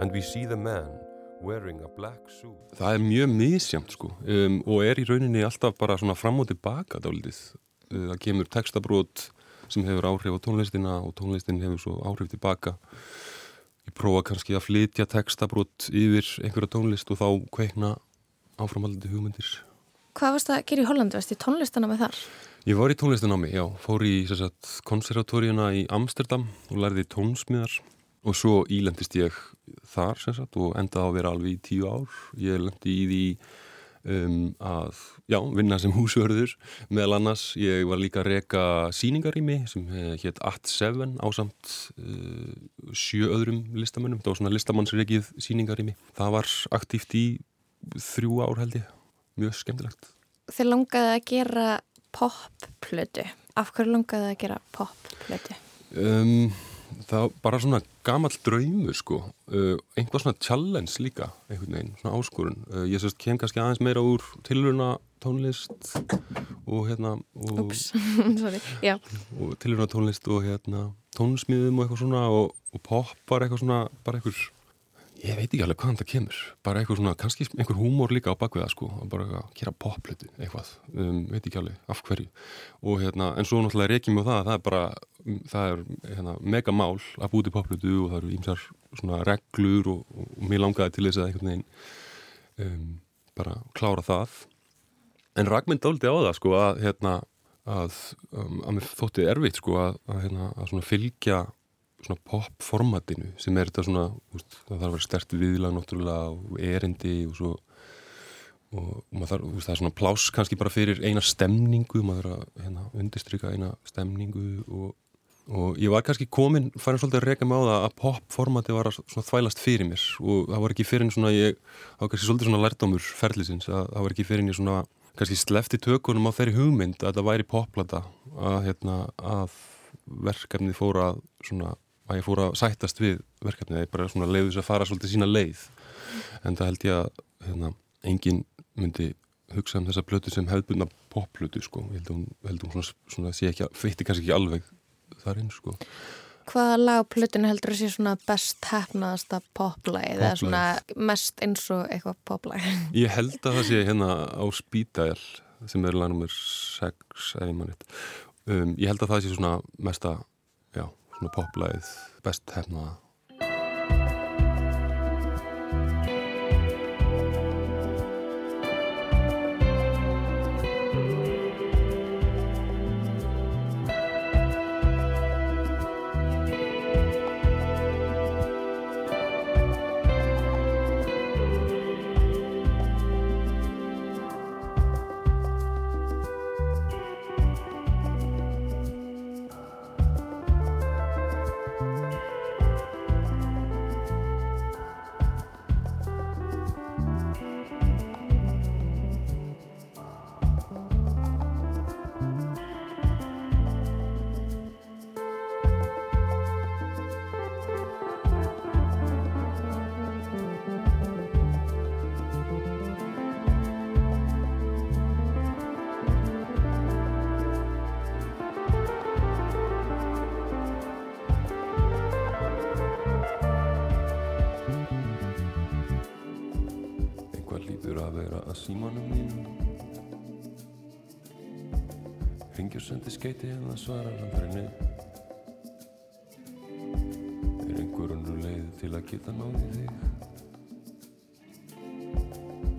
and we see the man wearing a black suit. Það er mjög misjamt sko um, og er í rauninni alltaf bara svona fram og tilbaka dálítið. Uh, Það kemur textabrót sem hefur áhrif á tónlistina og tónlistin hefur svo áhrif tilbaka. Ég prófa kannski að flytja textabrót yfir einhverja tónlist og þá kveikna áframaldandi hugmyndir. Hvað varst það að gera í Hollandi? Varst í tónlistana með þar? Ég var í tónlistanámi, já, fór í konservatóriuna í Amsterdam og lærði tónsmiðar og svo ílendist ég þar sagt, og endaði að vera alveg í tíu ár. Ég lendi í því um, að já, vinna sem húsvörður meðal annars. Ég var líka að reka síningarými sem hétt At Seven á samt uh, sjö öðrum listamönnum. Það var svona listamannsregið síningarými. Það var aktíft í þrjú ár held ég. Mjög skemmtilegt. Þeir langaði að gera popplötu. Af hverju langaði að gera popplötu? Um, það var bara svona gamall draumur sko, uh, einhvað svona challenge líka, einhvern veginn, svona áskorun. Uh, ég sérst kem kannski aðeins meira úr tiluruna tónlist og hérna og, og tiluruna tónlist og hérna tónsmíðum og eitthvað svona og, og pop var eitthvað svona bara eitthvað ég veit ekki alveg hvaðan það kemur. Bara eitthvað svona, kannski einhver húmór líka á bakvið það sko, bara að gera poplutu eitthvað, um, veit ekki alveg af hverju. Og hérna, en svo náttúrulega reykjum við það að það er bara, það er hérna, mega mál að búti poplutu og það eru ímsar svona reglur og, og, og mér langaði til þess að einhvern veginn um, bara klára það. En Ragmund dáliti á það sko að hérna að, um, að mér þótti erfitt sko að, að, hérna, að svona fylgja svona pop-formatinu sem er þetta svona, úst, það þarf að vera stert viðlag náttúrulega og erindi og svo og, þarf, úst, það er svona plás kannski bara fyrir eina stemningu, maður þarf að hérna, undistrykka eina stemningu og, og ég var kannski komin, farin svolítið að reyka mig á það að pop-formati var að svona þvælast fyrir mér og það var ekki fyrir en svona ég, það var kannski svolítið svona lærdámur ferlisins að það var ekki fyrir en ég svona kannski slefti tökunum á þeirri hugmynd að það væri poplata að, hérna, að verkefnið fóra svona að ég fór að sættast við verkefnið. Ég bara svona leiði þess að fara svolítið sína leið. En það held ég að hérna, engin myndi hugsa um þessa plötu sem hefðbunna popplötu sko, ég held að hún, held hún svona, svona sé ekki að, feitti kannski ekki alveg þar inn sko. Hvaða lag á plötinu heldur að sé svona best hefnaðasta poplæð eða svona mest eins og eitthvað poplæð? Ég held að það sé hérna á Spítæl sem er lag nr. 6 eða ég mann um, ég held að það sé svona mesta já svona poplæð best hefnaða til að geta náði þig.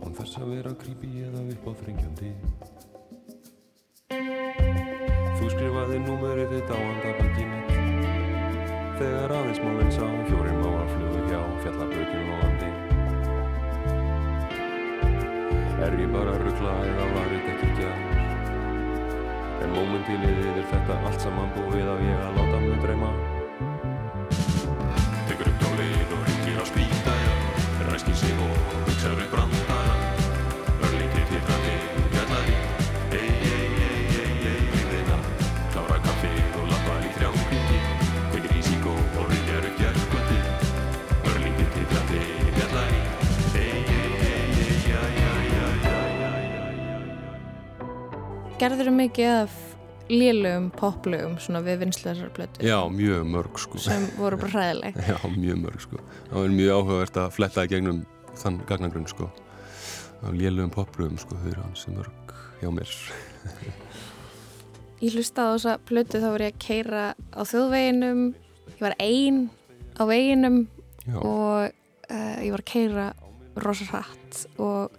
Án þess að vera creepy eða upp á þringjandi Þú skrifaði númerið þitt á andabæki mitt Þegar aðeins málinn sá fjórin má að fluga hjá fjallabrautinu og andi Er ég bara ruggla eða var þetta ekki gæð En mómentílið yfir þetta allt saman búið á ég að láta mig dreyma hugsaður upp brandara Örlítið titrandi fjallari Ei, ei, ei, ei, ei, viðina Klára kaffi og lappa í þrjákviti Kveikir í sík og ringjar upp gerðkvöldi Örlítið titrandi fjallari Ei, ei, ei, ei, ja, ja, ja, ja, ja, ja Gerður þú mikið af lélögum poplögum svona við plötu? Já, mjög mörg sko. Sem voru bara hræðileg? Já, mjög mörg sko. Það var mjög áhugavert að fletta í gegnum þann gagnagrunn sko. Af lélögum poplögum sko, þau eru hansi mörg hjá mér. Ég hlusta á þessa plötu þá voru ég að keira á þjóðveginum, ég var einn á veginum Já. og uh, ég var að keira rosa hratt og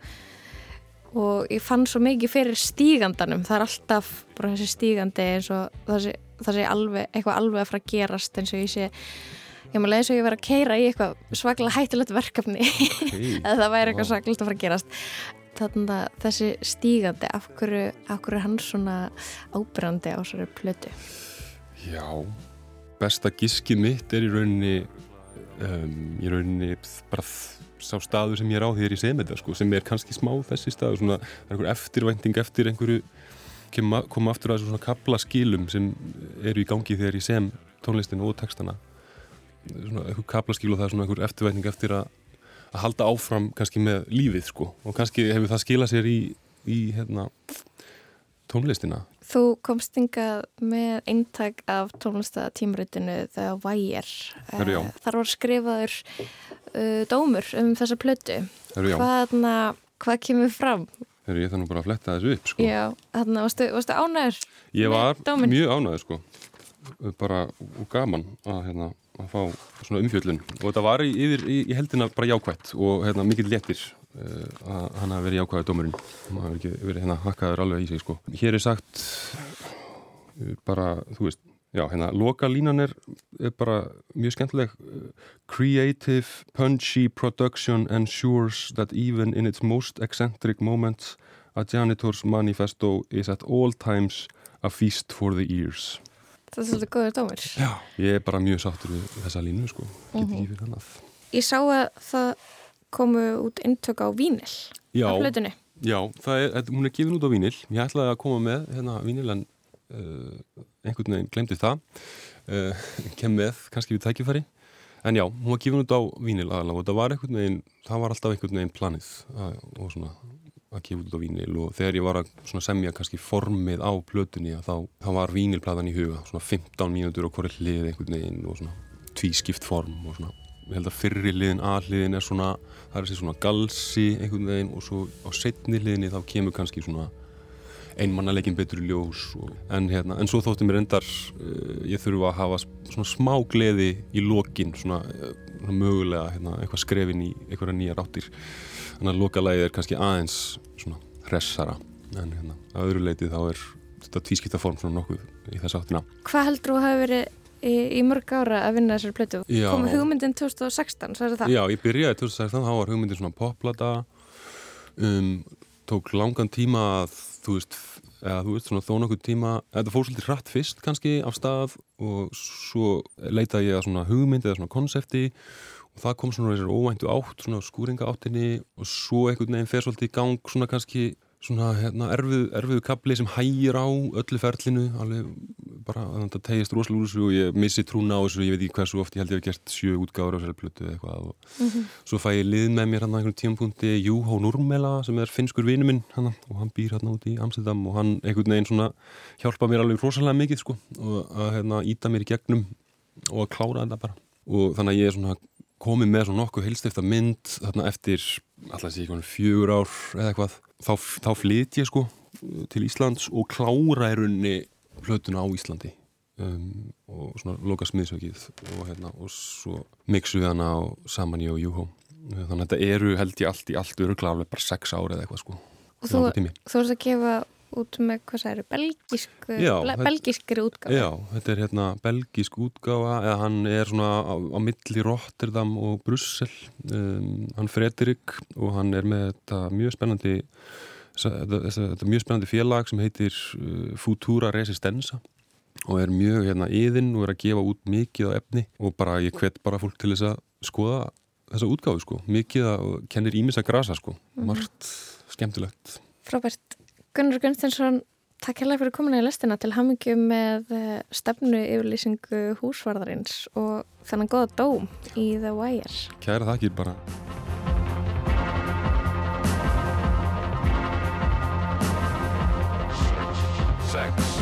og ég fann svo mikið fyrir stígandanum það er alltaf bara þessi stígandi eins og það sé, það sé alveg, eitthvað alveg að fara að gerast eins og ég sé ég maður leiðis að ég var að keira í eitthvað svaklega hættilegt verkefni. Okay. eða það væri eitthvað svaklega að fara að gerast. Þannig að þessi stígandi af hverju, af hverju hann svona ábyrgandi á svona plötu? Já besta gískið mitt er í rauninni um, í rauninni bara sá staður sem ég er á því er í semeta sko, sem er kannski smá þessi staður svona, einhver eftirvænting eftir einhverju koma aftur að svona kabla skilum sem eru í gangi þegar ég sem tónlistinu og textana kabla skil og það er svona einhver eftirvænting eftir að, að halda áfram kannski með lífið sko og kannski hefur það skilað sér í, í hérna tónlistina. Þú komst hingað með eintak af Wire. Herru, já. Eh, Þar var skrifaður uh, dómur um þessa já. Hvaðna, hvað kemur fram? Herru, ég þarf nú bara að fletta þessu upp, sko. Já, þarna, varstu, varstu ánæður? Ég var mjög ánæður, sko. Bara gaman að, hérna, að fá svona umfjöllun. Og þetta var í, yfir, í, í heldina bara jákvætt og hérna, mikill léttir uh, að hann hafi verið jákvæður dómurinn. Hann hafi ekki verið hérna hakkaður alveg í sig, sko. Hér er sagt uh, bara, þú veist, já, hérna, loka línan er, er bara mjög skemmtileg. Uh, Creative, punchy production ensures that even in its most eccentric moments a janitor's manifesto is at all times a feast for the ears. Það er svolítið góður dómur. Já. Ég er bara mjög sáttur við þessa línu, sko. Get Mhm. ekki fyrir annað. Ég sá að það komu út inntök á vínil Já, á plötunni. já er, þetta- hún er gefin út á vínil. Ég ætlaði að koma með hérna vínil en uh, einhvern veginn glemdi það. Uh, kem með, kannski við tækifæri. En já, hún var gefin út á vínil aðalega og það var einhvern veginn, það var alltaf einhvern veginn planið að, og svona að gefa út á vínil og þegar ég var að semja kannski formið á plötunni að þá, þá var vínilplatan í huga, svona 15 mínútur og hverju hlið einhvern veginn og svona tvískipt form og svona ég held að fyrri liðin, A-liðin er svona það er þessi svona galsi einhvern veginn og svo á setni liðinni þá kemur kannski svona einmannalegin betur í ljós og, en, hérna, en svo þótti mér endar uh, ég þurfa að hafa svona smá gleði í lokin svona, uh, svona mögulega hérna, eitthvað skrefin í einhverja nýja ráttir þannig að lokalægið er kannski aðeins svona hressara en hérna, að öðru leiti þá er þetta tvískipta form svona nokkuð í þess áttina Hvað heldur þú hafi verið í, í mörg ára að vinna þessari plötu? Já. Kom hugmyndin 2016, sagði það? Já, ég byrjaði 2016, þá var hugmyndin svona popplata um, tók langan tíma að þú veist, eða þú veist svona þó nokkuð tíma, þetta fór svolítið hratt fyrst kannski af stað og svo leitaði ég að svona hugmynd eða svona konsepti og það kom svona þessar óvæntu átt, svona skúringa áttinni og svo einhvern veginn fer svolítið í gang svona kannski svona hérna, erfið, erfiðu kapli sem hægir á öllu ferlinu alveg bara að þetta tegist rosalega úr þessu og ég missi trúna á þessu, ég veit ekki hversu oft ég held ég hef gert sjö útgáður á þessari plötu eða eitthvað og svo fæ ég lið með mér hann á einhvern tímapunkti Júhó Núrmela sem er finnskur vinu minn hann, og hann býr hann út í Amsterdam og hann einhvern veginn svona hjálpa mér alveg rosalega mikið sko og að hérna íta mér í gegnum og að klára þetta bara. Og þannig að ég er svona komið með svona nokkuð heilstifta mynd þarna eftir alltaf sé ekki fjögur ár eða eitthvað þá, þá flyt ég sko til Íslands og klára í rauninni plötuna á Íslandi. Um, og svona loka smiðsökið og, hérna, og svo mixu við hana saman ég og Júhó þannig að þetta eru held ég allt í allt öruglega alveg bara sex ári eða eitthvað sko Og þú, þú ert að gefa út með, hvað það eru, belgísk, Já, ble- þetta- belgískri útgáfa. Já, þetta er hérna belgísk útgáfa eða hann er svona á, á milli Rotterdam og Brussel um, hann Frederik og hann er með þetta mjög spennandi þetta, þetta, þetta mjög spennandi félag sem heitir uh, Futura Resistenza og er mjög hérna yðin og er að gefa út mikið á efni og bara ég hvet bara fólk til þess að skoða þessa útgáfu sko, mikið að kennir ímis að grasa sko, margt skemmtilegt Frábært. Gunnar Gunnstensson, takk hérlega fyrir komuna í lestina til hamingju með eh, stefnu yfirlýsingu húsvarðarins og þennan góða dóm í The Wire. Kæra þakkir bara Sex.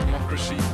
Democracy.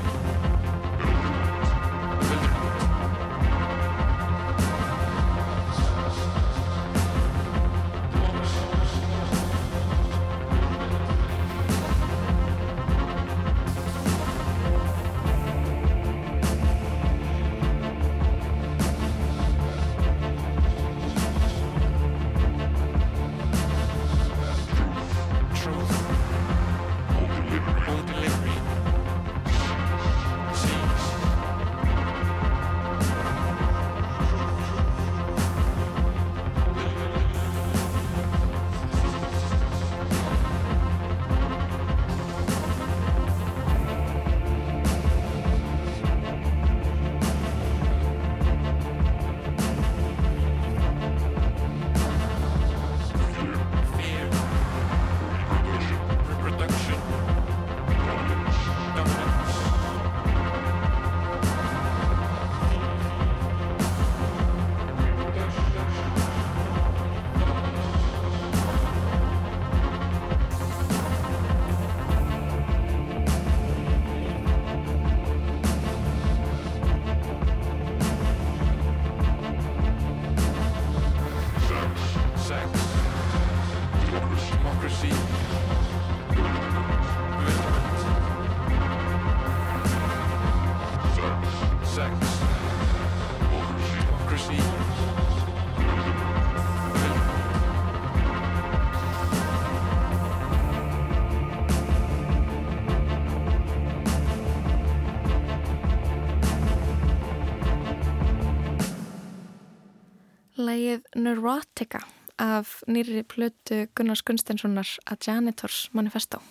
Lægið Neurotica af nýri plötu Gunnars Gunnsteinssonar að Janitors Manifesto.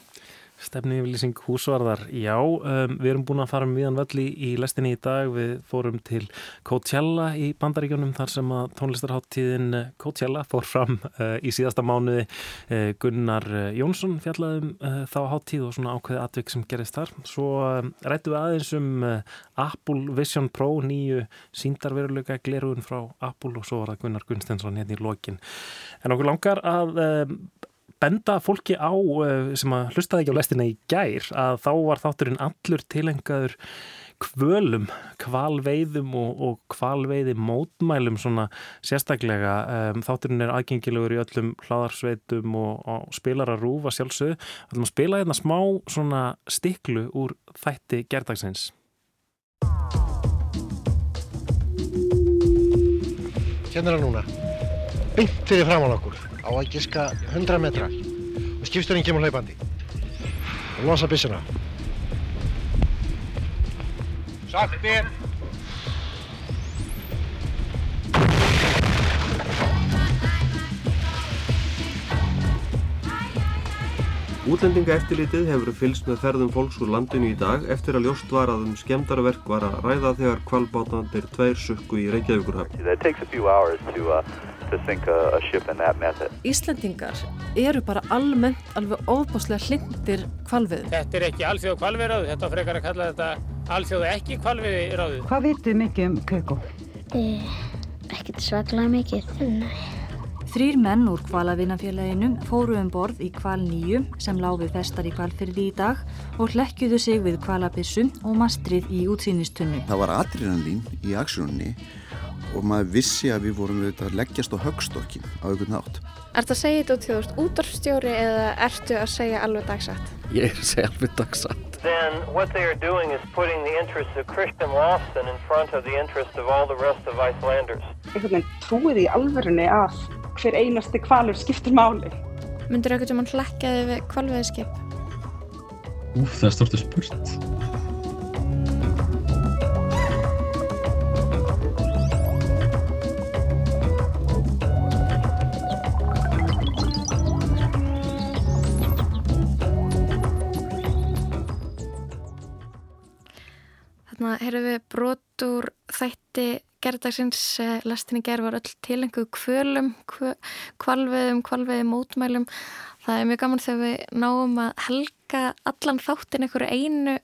Stefni yfirlýsing húsvarðar, já, um, við erum búin að fara miðan völli í lestinni í dag, við fórum til Coachella í bandaríkjónum þar sem að tónlistarháttíðin eh, Coachella fór fram uh, í síðasta mánuði uh, Gunnar Jónsson fjallaðum uh, þá háttíð og svona ákveði atvik sem gerist þar. Svo rættu við aðeins um Apple Vision Pro, nýju síndarveruleika glerugun frá Apple og svo var það Gunnar Gunnstensson hérna í lokin. En okkur langar að benda fólki á eh, sem að hlustaði ekki á lestina í gær að þá var þátturinn allur tilengaður kvölum, kvalveiðum og, og kvalveiði mótmælum svona sérstaklega. Um, þátturinn er aðgengilegur í öllum hlaðarsveitum og, og spilar að rúfa sjálfsög að spila hérna smá svona stiklu úr þætti gerdagsins Hérna er það núna. Byngt fyrir fram á okkur á að giska 100 metra. Og skipsturinn kemur hlaupandi. Og losa byssuna. Saktir Útlendingaeftilitið hefur fylst með ferðum fólks úr landinu í dag eftir að ljóst var að um skemdarverk var að ræða þegar kvalbátandir tveir sukku í Reykjavíkurhafn. Íslendingar eru bara almennt alveg óbáslega hlindir kvalviðum. Þetta er ekki alþjóð kvalviðráðu, þetta frekar að kalla þetta alþjóð ekki kvalviðráðu. Hvað vitum mikið um Keiko? Ekkert svaklega mikið. Nei. Þrýr menn úr kvalavinafélaginu fóru um borð í kval nýju sem láfi festar í kvalfyrði í dag og hlekkjuðu sig við kvalabissu og mastrið í útsýnistunnu. Það var adrenalín í aksjónunni og maður vissi að við vorum við að leggjast á högstokkin á einhvern nátt. Ertu að segja þetta út því þú ert útdorfstjóri eða ertu að segja alveg dagsatt? Ég er að segja alveg dagsatt. Then what they are doing is putting the interests of Christian Lawson in front of the interests of all the rest of Icelanders. Einhvern veginn trúið í alverðinni að hver einasti kvalur skiptir máli. Myndur auðvitað mann hlekkaði við kvalveðskip? Úf, það er stort að spurt. Þarna heyrðum við brot úr þætti gerðdagsins, eh, lastinni gerð var öll tilenguð kvölum, kvalveðum, kvalveðum, mótmælum. Það er mjög gaman þegar við náum að helga allan þáttin einhverju einu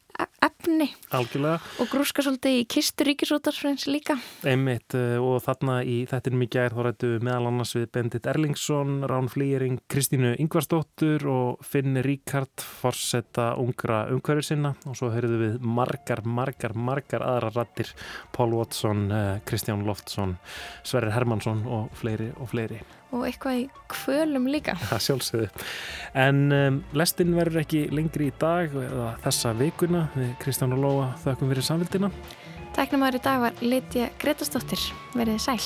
efni. Algjörlega. og grúska svolítið í kistu ríkisútarsfrens líka. Einmitt eh, og þarna í þettinum í gær þá rættu meðal annars við Bendit Erlingsson, Rán Flýring, Kristínu Yngvarsdóttur og Finn Ríkard forsetta ungra umhverju sinna og svo höfðu við margar, margar, margar aðra rattir Pól Watson, eh, Kristján Loftsson Sverrir Hermansson og fleiri og fleiri. Og eitthvað í kvölum líka. Það sjálfsögðu. En um, lestin verður ekki lengri í dag eða þessa vikuna við Kristján og Lóa þakkum fyrir samvildina Tæknum aðri dag var Litja Gretastóttir verið sæl